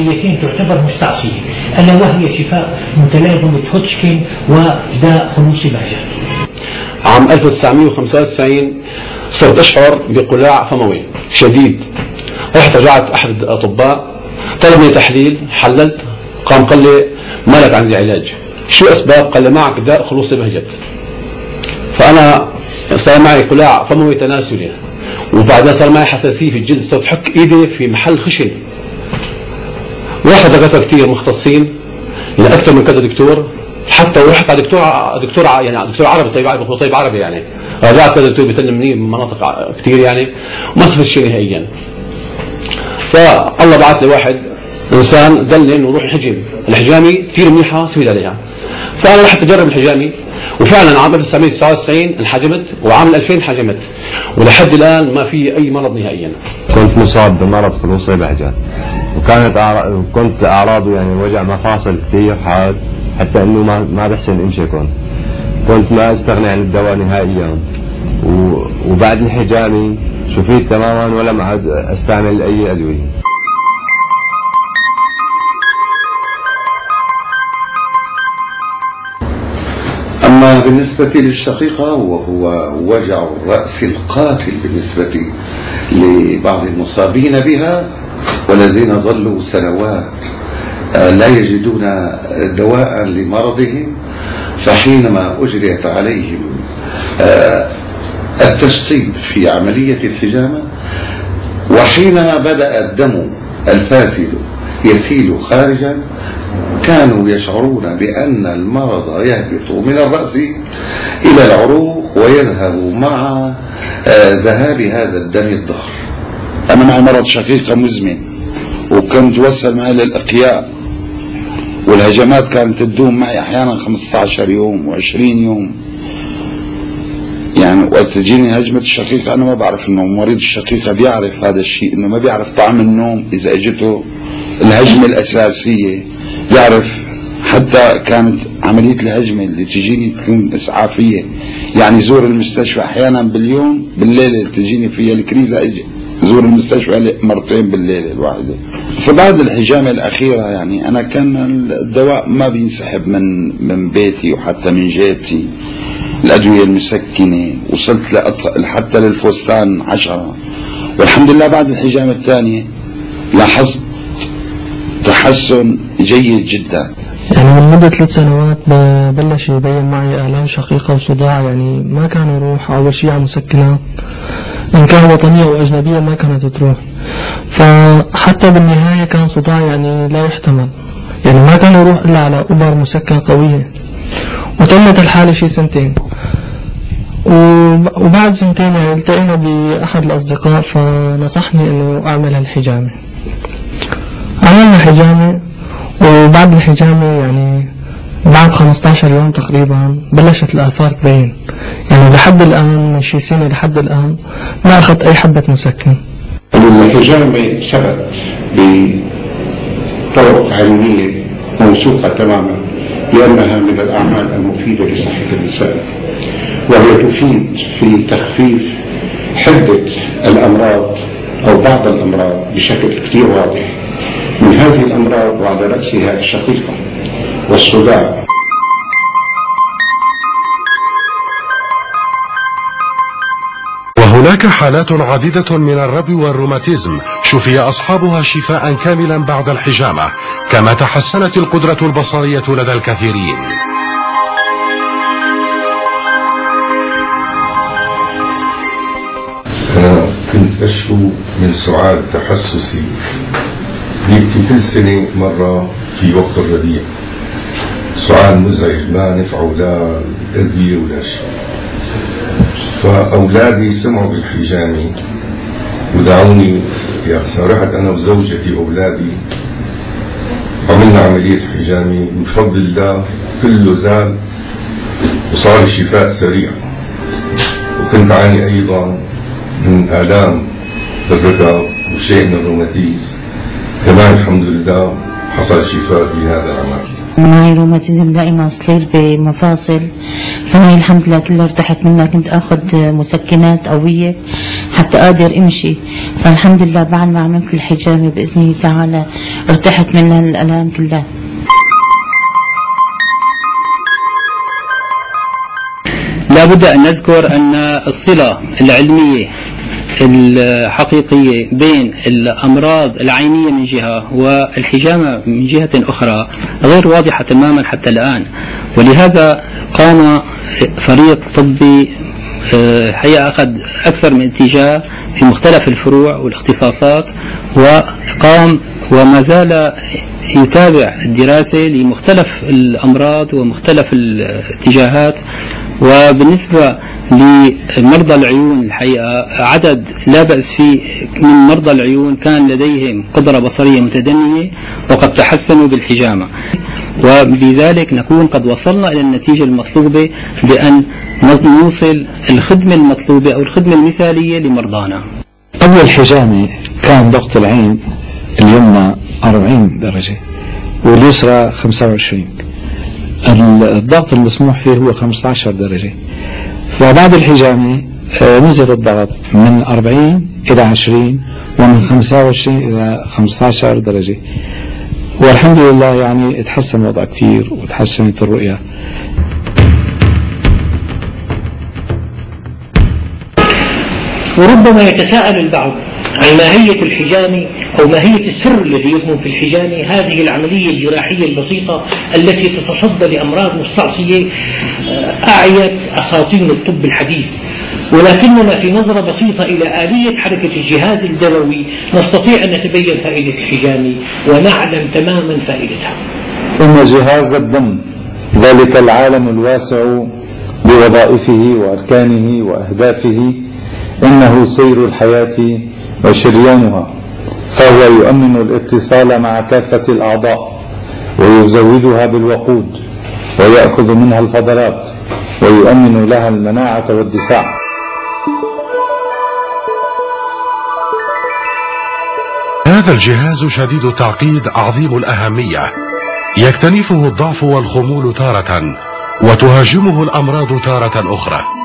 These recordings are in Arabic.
مرضيتين تعتبر مستعصية. ألا وهي شفاء متلازمة هوتشكين وداء خلوص باجة عام 1995 صرت أشعر بقلاع فموي شديد. رحت رجعت أحد الأطباء طلب مني تحليل حللت قام قال لي ما لك عندي علاج. شو أسباب؟ قال لي معك داء خلوص بهجت فأنا صار معي قلاع فموي تناسلي. وبعدين صار معي حساسية في الجلد صرت حك إيدي في محل خشن. واحد دكاترة كثير مختصين لأكثر من كذا دكتور حتى على دكتور دكتور يعني دكتور عربي طيب عربي طيب عربي يعني. رجعت كذا دكتور بيسلمني من مناطق كثير يعني ما صفت شيء نهائيا. فالله بعث لي واحد إنسان دلني إنه روح الحجم الحجامي كثير منيحة سهل عليها. فأنا رحت أجرب الحجامي وفعلا عام 1999 انحجمت وعام 2000 انحجمت. ولحد الآن ما في أي مرض نهائيا. كنت مصاب بمرض خلوصي بهجات وكانت كنت اعراضه يعني وجع مفاصل كثير حاد حتى إنه ما ما بحسن امشي كنت كنت ما أستغني عن الدواء نهائيا. وبعد انحجامي شفيت تماما ولم أعد أستعمل أي أدوية. أما بالنسبة للشقيقة وهو وجع الرأس القاتل بالنسبة لبعض المصابين بها والذين ظلوا سنوات آه، لا يجدون دواء لمرضهم فحينما أجريت عليهم آه، التشطيب في عملية الحجامة وحينما بدأ الدم الفاسد يسيل خارجا كانوا يشعرون بأن المرض يهبط من الرأس إلى العروق ويذهب مع آه، ذهاب هذا الدم الضخر أنا معي مرض شقيقة مزمن وكنت وصل معي للإقياء والهجمات كانت تدوم معي أحيانا 15 يوم و20 يوم. يعني وقت تجيني هجمة الشقيقة أنا ما بعرف إنه مريض الشقيقة بيعرف هذا الشيء إنه ما بيعرف طعم النوم إذا أجته الهجمة الأساسية يعرف حتى كانت عملية الهجمة اللي تجيني تكون إسعافية. يعني زور المستشفى أحيانا باليوم بالليلة تجيني فيها الكريزة زور المستشفى مرتين بالليلة الواحدة. فبعد الحجامة الأخيرة يعني أنا كان الدواء ما بينسحب من من بيتي وحتى من جيبتي. الأدوية المسكنة وصلت حتى للفستان عشرة. والحمد لله بعد الحجامة الثانية لاحظت تحسن جيد جدا. يعني من مدة ثلاث سنوات بلش يبين معي آلام شقيقة وصداع. يعني ما كان يروح أول شيء على مسكنات. إن كان وطنية أو أجنبية ما كانت تروح. فحتى بالنهاية كان صداع يعني لا يحتمل. يعني ما كان يروح إلا على أبر مسكن قوية. وتمت الحالة شي سنتين. وبعد سنتين التقينا بأحد الأصدقاء فنصحني إنه أعمل الحجامة. عملنا حجامة وبعد الحجامة يعني بعد 15 يوم تقريبا بلشت الآثار تبين. يعني لحد الآن من شي سنة لحد الآن ما أخذت أي حبة مسكن. الحجامة ثبت بطرق علمية موثوقة تماما لأنها من الأعمال المفيدة لصحة الإنسان. وهي تفيد في تخفيف حدة الأمراض أو بعض الأمراض بشكل كثير واضح. من هذه الأمراض وعلى رأسها الشقيقة والصداع. وهناك حالات عديدة من الربو والروماتيزم شفي أصحابها شفاء كاملا بعد الحجامة كما تحسنت القدرة البصرية لدى الكثيرين. أشكو من سعال تحسسي. يبكي كل سنة مرة في وقت الربيع سعال مزعج ما نفعه لا أدوية ولا شيء. فأولادي سمعوا بالحجامة ودعوني يا رحت أنا وزوجتي وأولادي. عملنا عملية حجامة. من فضل الله كله زال وصار شفاء سريع. وكنت أعاني أيضا من آلام بالركب وشيء من الروماتيز كمان الحمد لله حصل شفاء في هذا العمل. معي روماتيزم دائما صغير بمفاصل. فهي الحمد لله كلها ارتحت منها كنت آخذ مسكنات قوية حتى أقدر أمشي. فالحمد لله بعد ما عملت الحجامة بإذنه تعالى ارتحت منها الألام كلها. لا بد أن نذكر أن الصلة العلمية الحقيقية بين الأمراض العينية من جهة والحجامة من جهة أخرى غير واضحة تماما حتى الآن. ولهذا قام فريق طبي حقيقة أخذ أكثر من اتجاه في مختلف الفروع والاختصاصات وقام وما زال يتابع الدراسة لمختلف الأمراض ومختلف الاتجاهات. وبالنسبة لمرضى العيون الحقيقة عدد لا بأس فيه من مرضى العيون كان لديهم قدرة بصرية متدنية وقد تحسنوا بالحجامة. وبذلك نكون قد وصلنا إلى النتيجة المطلوبة بأن نوصل الخدمة المطلوبة أو الخدمة المثالية لمرضانا. قبل الحجامة كان ضغط العين اليمنى 40 درجة واليسرى 25 الضغط المسموح فيه هو 15 درجة. فبعد الحجامة آه، نزل الضغط من 40 إلى 20 ومن 25 إلى 15 درجة. والحمد لله يعني تحسن الوضع كثير وتحسنت الرؤية. وربما يتساءل البعض عن ماهية الحجام أو ماهية السر الذي يكمن في الحجام هذه العملية الجراحية البسيطة التي تتصدى لأمراض مستعصية آه، أعيت أساطين الطب الحديث. ولكننا في نظرة بسيطة إلى آلية حركة الجهاز الدموي نستطيع أن نتبين فائدة الحجام ونعلم تماما فائدتها. إن جهاز الدم ذلك العالم الواسع بوظائفه وأركانه وأهدافه إنه سير الحياة وشريانها فهو يؤمن الاتصال مع كافة الأعضاء ويزودها بالوقود ويأخذ منها الفضلات ويؤمن لها المناعة والدفاع. هذا الجهاز شديد التعقيد عظيم الأهمية. يكتنفه الضعف والخمول تارة وتهاجمه الأمراض تارة أخرى.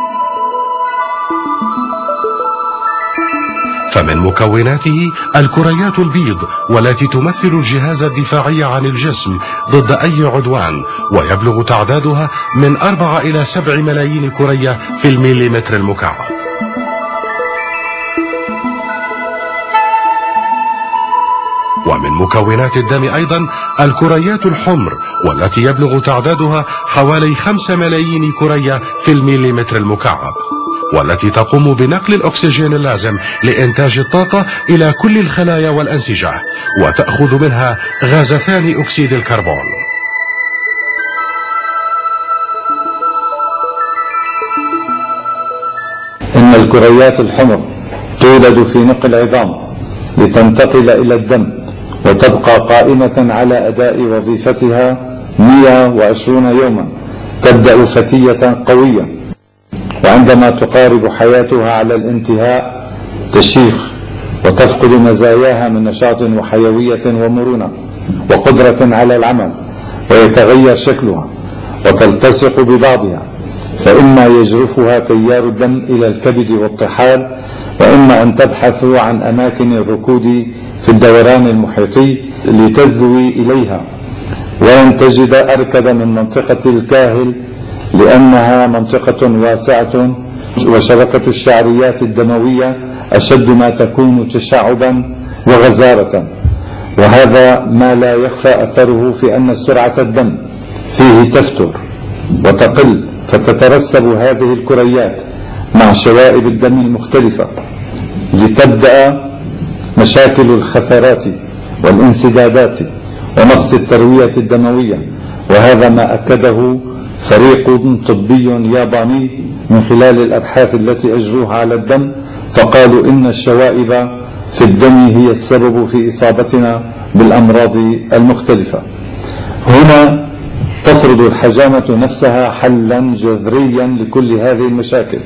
فمن مكوناته الكريات البيض والتي تمثل الجهاز الدفاعي عن الجسم ضد أي عدوان ويبلغ تعدادها من أربعة إلى سبع ملايين كرية في المليمتر المكعب. ومن مكونات الدم أيضا الكريات الحمر والتي يبلغ تعدادها حوالي خمسة ملايين كرية في المليمتر المكعب. والتي تقوم بنقل الأكسجين اللازم لإنتاج الطاقة إلى كل الخلايا والأنسجة وتأخذ منها غاز ثاني أكسيد الكربون. إن الكريات الحمر تولد في نقل العظام لتنتقل إلى الدم وتبقى قائمة على أداء وظيفتها 120 يوما تبدأ فتية قوية. وعندما تقارب حياتها على الانتهاء تشيخ وتفقد مزاياها من نشاط وحيوية ومرونة وقدرة على العمل ويتغير شكلها وتلتصق ببعضها فإما يجرفها تيار الدم إلى الكبد والطحال وإما أن تبحث عن أماكن الركود في الدوران المحيطي لتذوي إليها ولن تجد أركد من منطقة الكاهل لأنها منطقة واسعة وشبكة الشعريات الدموية أشد ما تكون تشعبا وغزارة. وهذا ما لا يخفى أثره في أن سرعة الدم فيه تفتر وتقل فتترسب هذه الكريات مع شوائب الدم المختلفة لتبدأ مشاكل الخثرات والانسدادات ونقص التروية الدموية. وهذا ما أكده فريق طبي ياباني من خلال الأبحاث التي أجروها على الدم فقالوا إن الشوائب في الدم هي السبب في إصابتنا بالأمراض المختلفة. هنا تفرض الحجامة نفسها حلا جذريا لكل هذه المشاكل.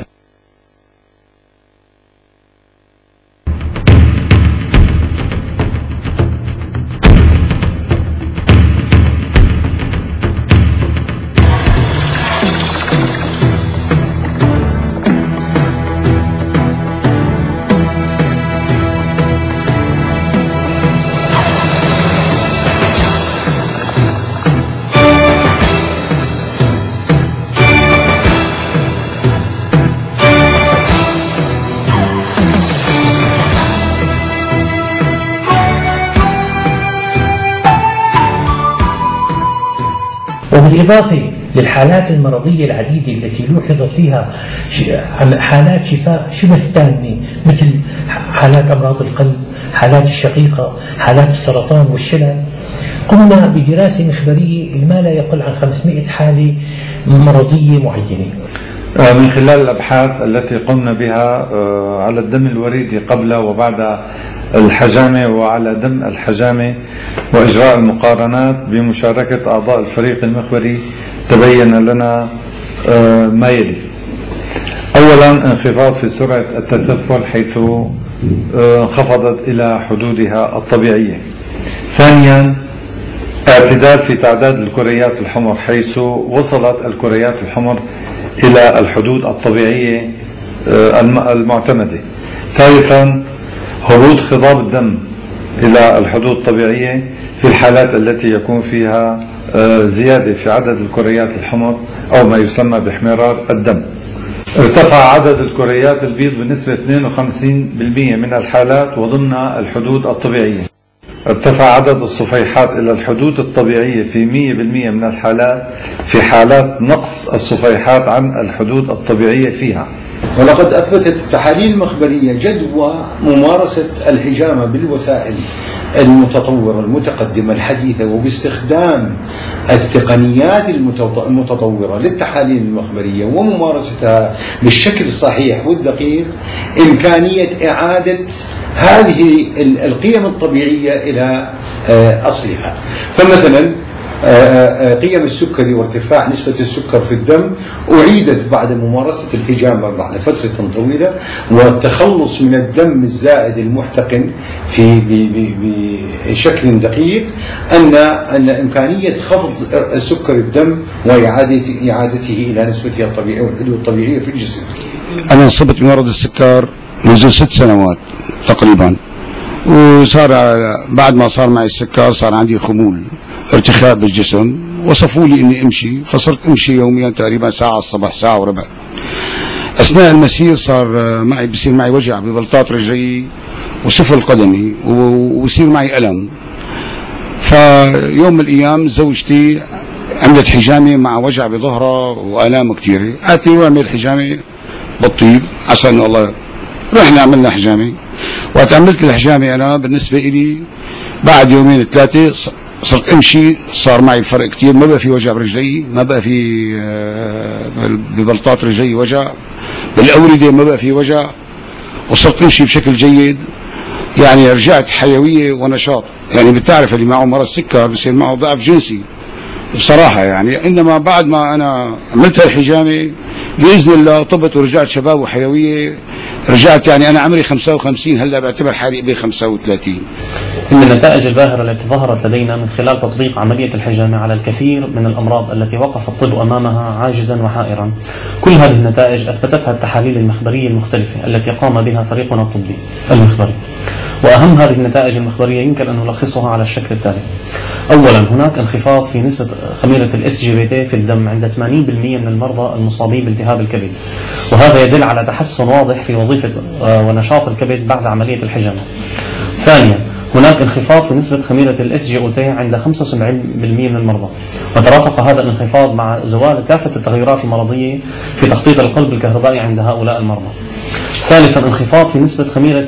وبالإضافة للحالات المرضية العديدة التي لوحظت فيها حالات شفاء شبه تامة مثل حالات أمراض القلب حالات الشقيقة حالات السرطان والشلل. قمنا بدراسة مخبرية لما لا يقل عن 500 حالة مرضية معينة. من خلال الأبحاث التي قمنا بها آه، على الدم الوريدي قبل وبعد الحجامة وعلى دم الحجامة وإجراء المقارنات بمشاركة أعضاء الفريق المخبري تبين لنا آه، ما يلي. أولا انخفاض في سرعة التدفل حيث انخفضت إلى حدودها الطبيعية. ثانيا اعتدال في تعداد الكريات الحمر حيث وصلت الكريات الحمر إلى الحدود الطبيعية آه، المعتمدة. ثالثا هبوط خضاب الدم إلى الحدود الطبيعية في الحالات التي يكون فيها آه، زيادة في عدد الكريات الحمر أو ما يسمى بإحمرار الدم. ارتفع عدد الكريات البيض بنسبة 52% من الحالات وضمن الحدود الطبيعية. ارتفع عدد الصفيحات إلى الحدود الطبيعية في 100% من الحالات في حالات نقص الصفيحات عن الحدود الطبيعية فيها. ولقد أثبتت التحاليل المخبرية جدوى ممارسة الحجامة بالوسائل. المتطورة المتقدمة الحديثة وباستخدام التقنيات المتطورة للتحاليل المخبرية وممارستها بالشكل الصحيح والدقيق إمكانية إعادة هذه القيم الطبيعية إلى آه، أصلها. فمثلا قيم السكري وارتفاع نسبة السكر في الدم أعيدت بعد ممارسة الحجامة بعد فترة طويلة والتخلص من الدم الزائد المحتقن في بشكل دقيق أن أن إمكانية خفض سكر الدم وإعادة إعادته إلى نسبته الطبيعية والحدود الطبيعية في الجسم. أنا أصبت بمرض السكر منذ ست سنوات تقريبا وصار بعد ما صار معي السكر صار عندي خمول ارتخاء بالجسم وصفوا لي إني أمشي. فصرت أمشي يوميا تقريبا ساعة الصبح ساعة وربع. أثناء المسير صار معي بصير معي وجع ببلطات رجلي وسفل قدمي وبصير معي ألم. فيوم من الأيام زوجتي عملت حجامة مع وجع بظهرها وآلام كثيرة قالت لي واعمل حجامة بالطيب. عسى إنه الله رحنا عملنا حجامة. وقت عملت الحجامة أنا بالنسبة لي بعد يومين ثلاثة صرت امشي صار معي فرق كثير ما بقى في وجع برجلي ما بقى في آه، ببلطات رجلي وجع. بالاورده ما بقى في وجع. وصرت امشي بشكل جيد. يعني رجعت حيوية ونشاط. يعني بتعرف اللي معه مرض سكر بصير معه ضعف جنسي. بصراحة يعني. إنما بعد ما أنا عملت الحجامة بإذن الله طبت ورجعت شباب وحيوية. رجعت يعني أنا عمري 55 هلأ بعتبر حالي ب 35 من النتائج الباهرة التي ظهرت لدينا من خلال تطبيق عملية الحجامة على الكثير من الأمراض التي وقف الطب أمامها عاجزا وحائرا. كل هذه النتائج أثبتتها التحاليل المخبرية المختلفة التي قام بها فريقنا الطبي المخبري. وأهم هذه النتائج المخبرية يمكن أن نلخصها على الشكل التالي. أولا هناك انخفاض في نسبة خميرة ال SGPT في الدم عند 80% من المرضى المصابين بالتهاب الكبد. وهذا يدل على تحسن واضح في وظيفة آه، ونشاط الكبد بعد عملية الحجامة. ثانيا هناك انخفاض في نسبة خميرة ال SGOT عند 75% من المرضى. وترافق هذا الانخفاض مع زوال كافة التغيرات المرضية في تخطيط القلب الكهربائي عند هؤلاء المرضى. ثالثا انخفاض في نسبة خميرة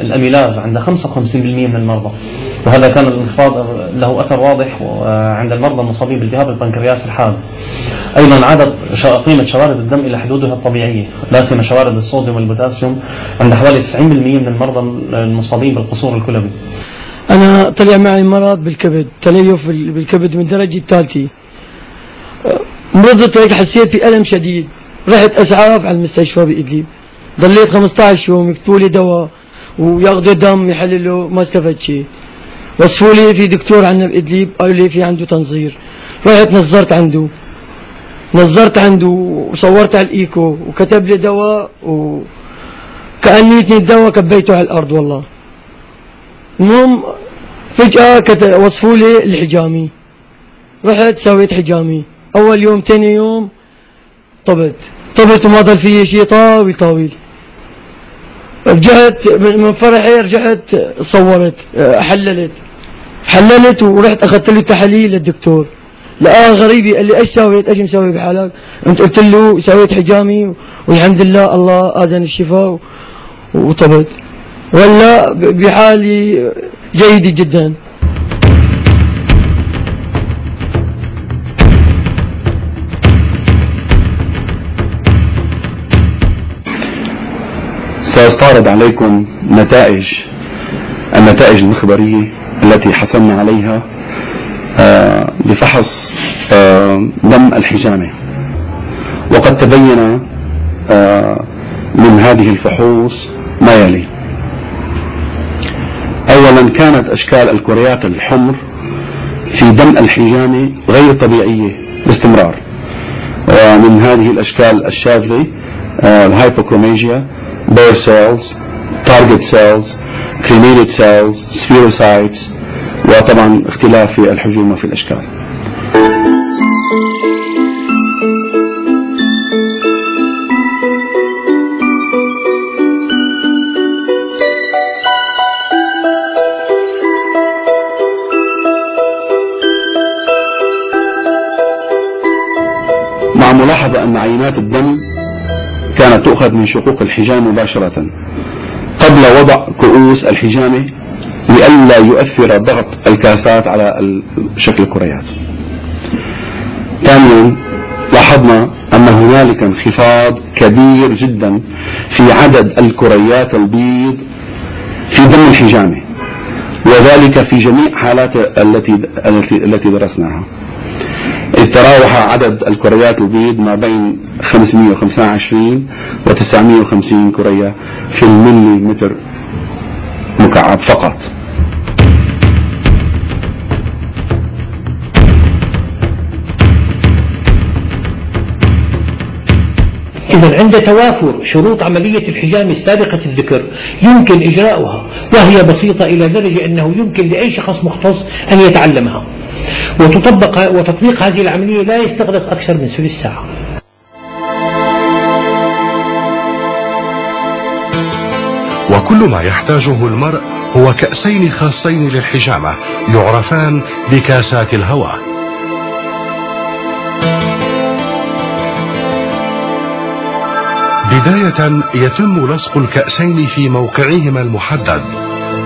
الأميلاز عند 55% من المرضى. وهذا كان الانخفاض له أثر واضح عند المرضى المصابين بالتهاب البنكرياس الحاد. أيضا عادت قيمة شوارد الدم إلى حدودها الطبيعية لا سيما شوارد الصوديوم والبوتاسيوم عند حوالي 90% من المرضى المصابين بالقصور الكلوي. أنا طلع معي مرض بالكبد تليف بالكبد من الدرجة الثالثة مرضت هيك حسيت بألم شديد رحت أسعاف على المستشفى بإدلب. ضليت 15 يوم يكتبوا لي دواء وياخذوا دم يحللوا ما استفدت شيء. وصفوا لي في دكتور عندنا بإدلب قالوا لي في عنده تنظير. رحت نظرت عنده. نظرت عنده وصورت على الإيكو وكتب لي دواء وكأنيتني الدواء كبيته على الأرض والله. المهم فجأة وصفوا لي الحجامي. رحت سويت حجامي. أول يوم ثاني يوم طبت. طبت وما ضل في شيء طاويل طاويل. رجعت من فرحي رجعت صورت حللت. حللت ورحت أخذت له تحاليل للدكتور لقاها غريبة قال لي إيش سويت إيش مسوي بحالك؟ أنت قلت له سويت حجامي والحمد لله الله آذن الشفاء وطبت. ولا بحالي جيدة جدا. سأستعرض عليكم نتائج النتائج المخبرية التي حصلنا عليها آه، بفحص آه، دم الحجامة. وقد تبين آه، من هذه الفحوص ما يلي. أولا كانت أشكال الكريات الحمر في دم الحجامة غير طبيعية باستمرار. ومن هذه الأشكال الشاذة الهايبوكروميجيا bear cells, target cells, cremated cells, spherocytes وطبعا اختلاف في الحجوم وفي الأشكال. عينات الدم كانت تؤخذ من شقوق الحجام مباشرة. قبل وضع كؤوس الحجامة لئلا يؤثر ضغط الكاسات على شكل الكريات. ثانيا لاحظنا أن هنالك انخفاض كبير جدا في عدد الكريات البيض في دم الحجامة وذلك في جميع حالات التي التي درسناها. إذ تراوح عدد الكريات البيض ما بين 525 و 950 كرية في الملي متر مكعب فقط. إذا عند توافر شروط عملية الحجام السابقة الذكر يمكن إجراؤها وهي بسيطة إلى درجة أنه يمكن لأي شخص مختص أن يتعلمها. وتطبق وتطبيق هذه العملية لا يستغرق أكثر من ثلث ساعة. وكل ما يحتاجه المرء هو كأسين خاصين للحجامة يعرفان بكاسات الهواء. بداية يتم لصق الكأسين في موقعهما المحدد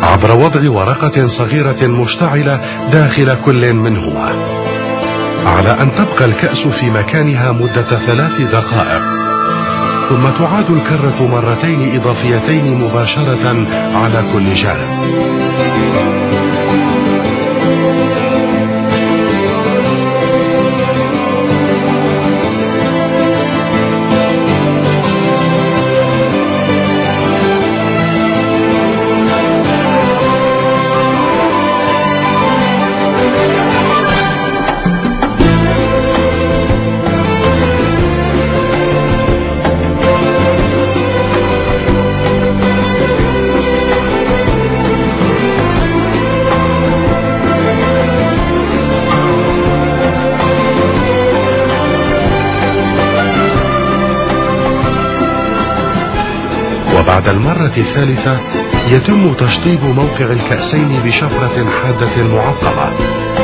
عبر وضع ورقة صغيرة مشتعلة داخل كل منهما. على أن تبقى الكأس في مكانها مدة ثلاث دقائق ثم تعاد الكرة مرتين إضافيتين مباشرة على كل جانب. الثالثة يتم تشطيب موقع الكأسين بشفرة حادة معقمة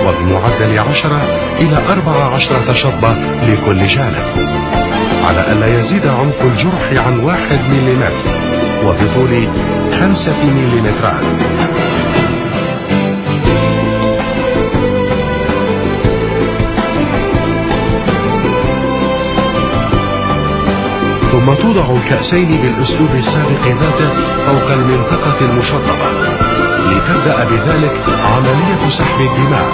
وبمعدل عشرة إلى أربع عشرة شطبة لكل جانب على ألا يزيد عمق الجرح عن واحد مليمتر وبطول خمسة مليمترات. ثم توضع الكأسين بالأسلوب السابق ذاته فوق المنطقة المشطبة لتبدأ بذلك عملية سحب الدماء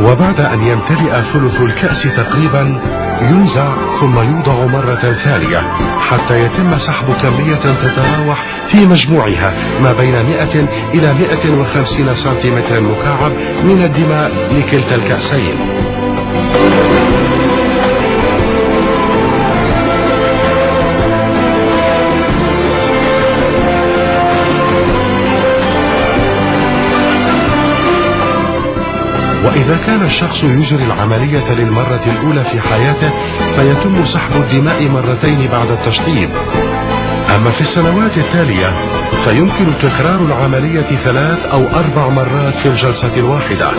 وبعد أن يمتلئ ثلث الكأس تقريبا ينزع ثم يوضع مرة ثانية حتى يتم سحب كمية تتراوح في مجموعها ما بين 100 إلى 150 سنتيمتر مكعب من الدماء لكلتا الكأسين. كان الشخص يجري العملية للمرة الأولى في حياته فيتم سحب الدماء مرتين بعد التشطيب. أما في السنوات التالية فيمكن تكرار العملية ثلاث أو أربع مرات في الجلسة الواحدة.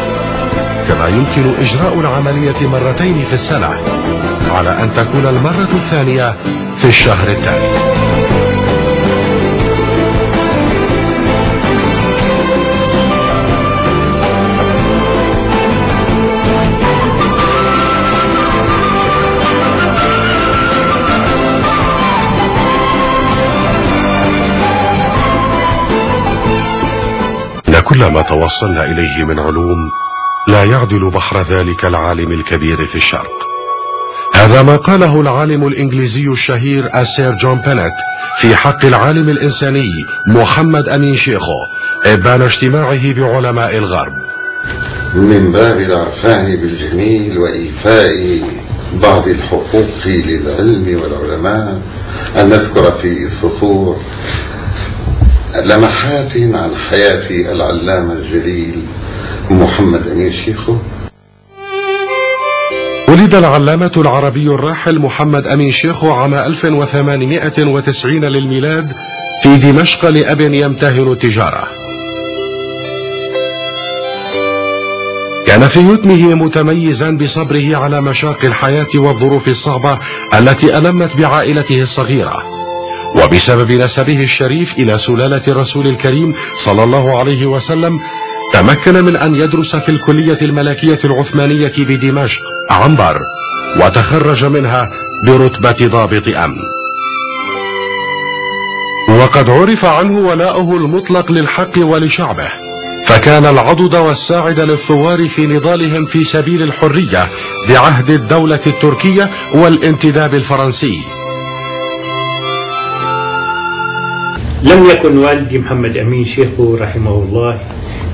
كما يمكن إجراء العملية مرتين في السنة على أن تكون المرة الثانية في الشهر التالي. كل ما توصلنا إليه من علوم لا يعدل بحر ذلك العالم الكبير في الشرق. هذا ما قاله العالم الإنجليزي الشهير السير جون بينت في حق العالم الإنساني محمد أمين شيخو إبان اجتماعه بعلماء الغرب. من باب العرفان بالجميل وإيفاء بعض الحقوق للعلم والعلماء أن نذكر في سطور لمحات عن حياة العلامة الجليل محمد أمين شيخو. ولد العلامة العربي الراحل محمد أمين شيخو عام 1890 للميلاد في دمشق لأب يمتهن التجارة كان في يتمه متميزا بصبره على مشاق الحياة والظروف الصعبة التي ألمت بعائلته الصغيرة. وبسبب نسبه الشريف إلى سلالة الرسول الكريم صلى الله عليه وسلم تمكن من أن يدرس في الكلية الملكية العثمانية بدمشق عنبر وتخرج منها برتبة ضابط أمن. وقد عرف عنه ولاؤه المطلق للحق ولشعبه فكان العضد والساعد للثوار في نضالهم في سبيل الحرية بعهد الدولة التركية والانتداب الفرنسي. لم يكن والدي محمد أمين شيخه رحمه الله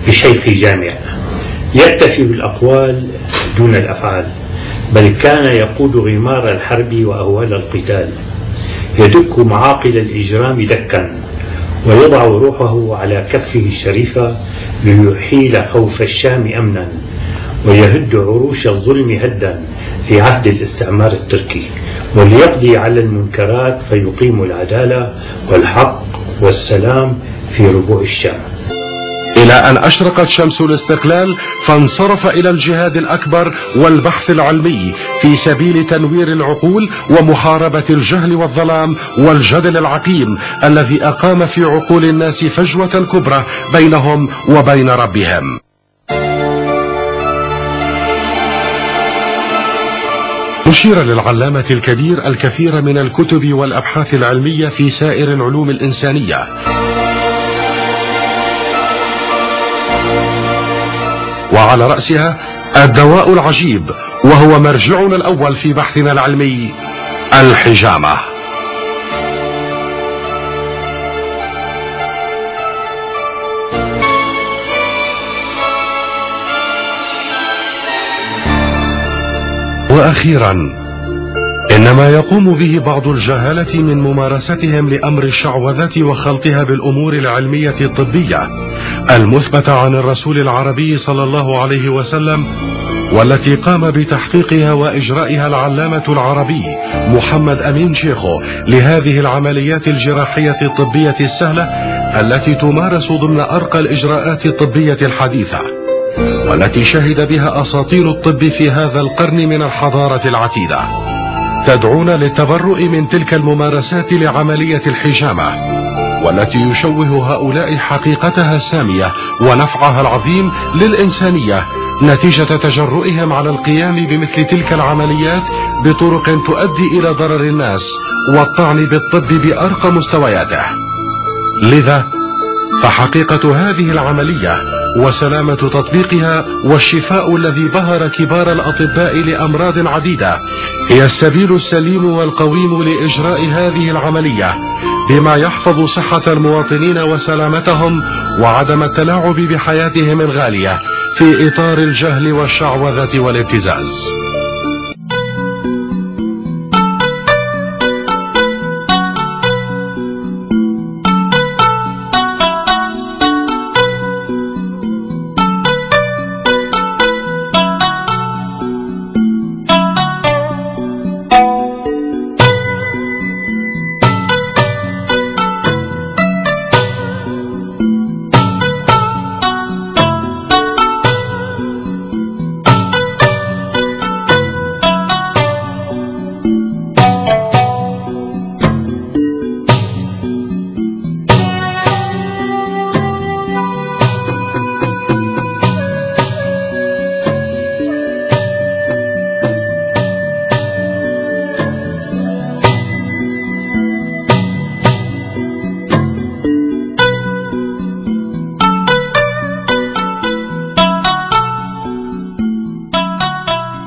بشيخ جامع يكتفي بالأقوال دون الأفعال بل كان يقود غمار الحرب وأهوال القتال. يدك معاقل الإجرام دكا ويضع روحه على كفه الشريفة ليحيل خوف الشام أمنا ويهد عروش الظلم هدا في عهد الاستعمار التركي. وليقضي على المنكرات فيقيم العدالة والحق والسلام في ربوع الشام. إلى أن أشرقت شمس الاستقلال فانصرف إلى الجهاد الأكبر والبحث العلمي في سبيل تنوير العقول ومحاربة الجهل والظلام والجدل العقيم الذي أقام في عقول الناس فجوة كبرى بينهم وبين ربهم. نشير للعلامة الكبير الكثير من الكتب والأبحاث العلمية في سائر العلوم الإنسانية. وعلى رأسها الدواء العجيب وهو مرجعنا الأول في بحثنا العلمي الحجامة. وأخيرا إن ما يقوم به بعض الجهالة من ممارستهم لأمر الشعوذة وخلطها بالأمور العلمية الطبية المثبتة عن الرسول العربي صلى الله عليه وسلم والتي قام بتحقيقها وإجرائها العلامة العربي محمد أمين شيخو لهذه العمليات الجراحية الطبية السهلة التي تمارس ضمن أرقى الإجراءات الطبية الحديثة. والتي شهد بها أساطير الطب في هذا القرن من الحضارة العتيدة. تدعونا للتبرؤ من تلك الممارسات لعملية الحجامة والتي يشوه هؤلاء حقيقتها السامية ونفعها العظيم للإنسانية نتيجة تجرؤهم على القيام بمثل تلك العمليات بطرق تؤدي إلى ضرر الناس والطعن بالطب بأرقى مستوياته. لذا فحقيقة هذه العملية وسلامة تطبيقها والشفاء الذي بهر كبار الأطباء لأمراض عديدة هي السبيل السليم والقويم لإجراء هذه العملية بما يحفظ صحة المواطنين وسلامتهم وعدم التلاعب بحياتهم الغالية في إطار الجهل والشعوذة والابتزاز.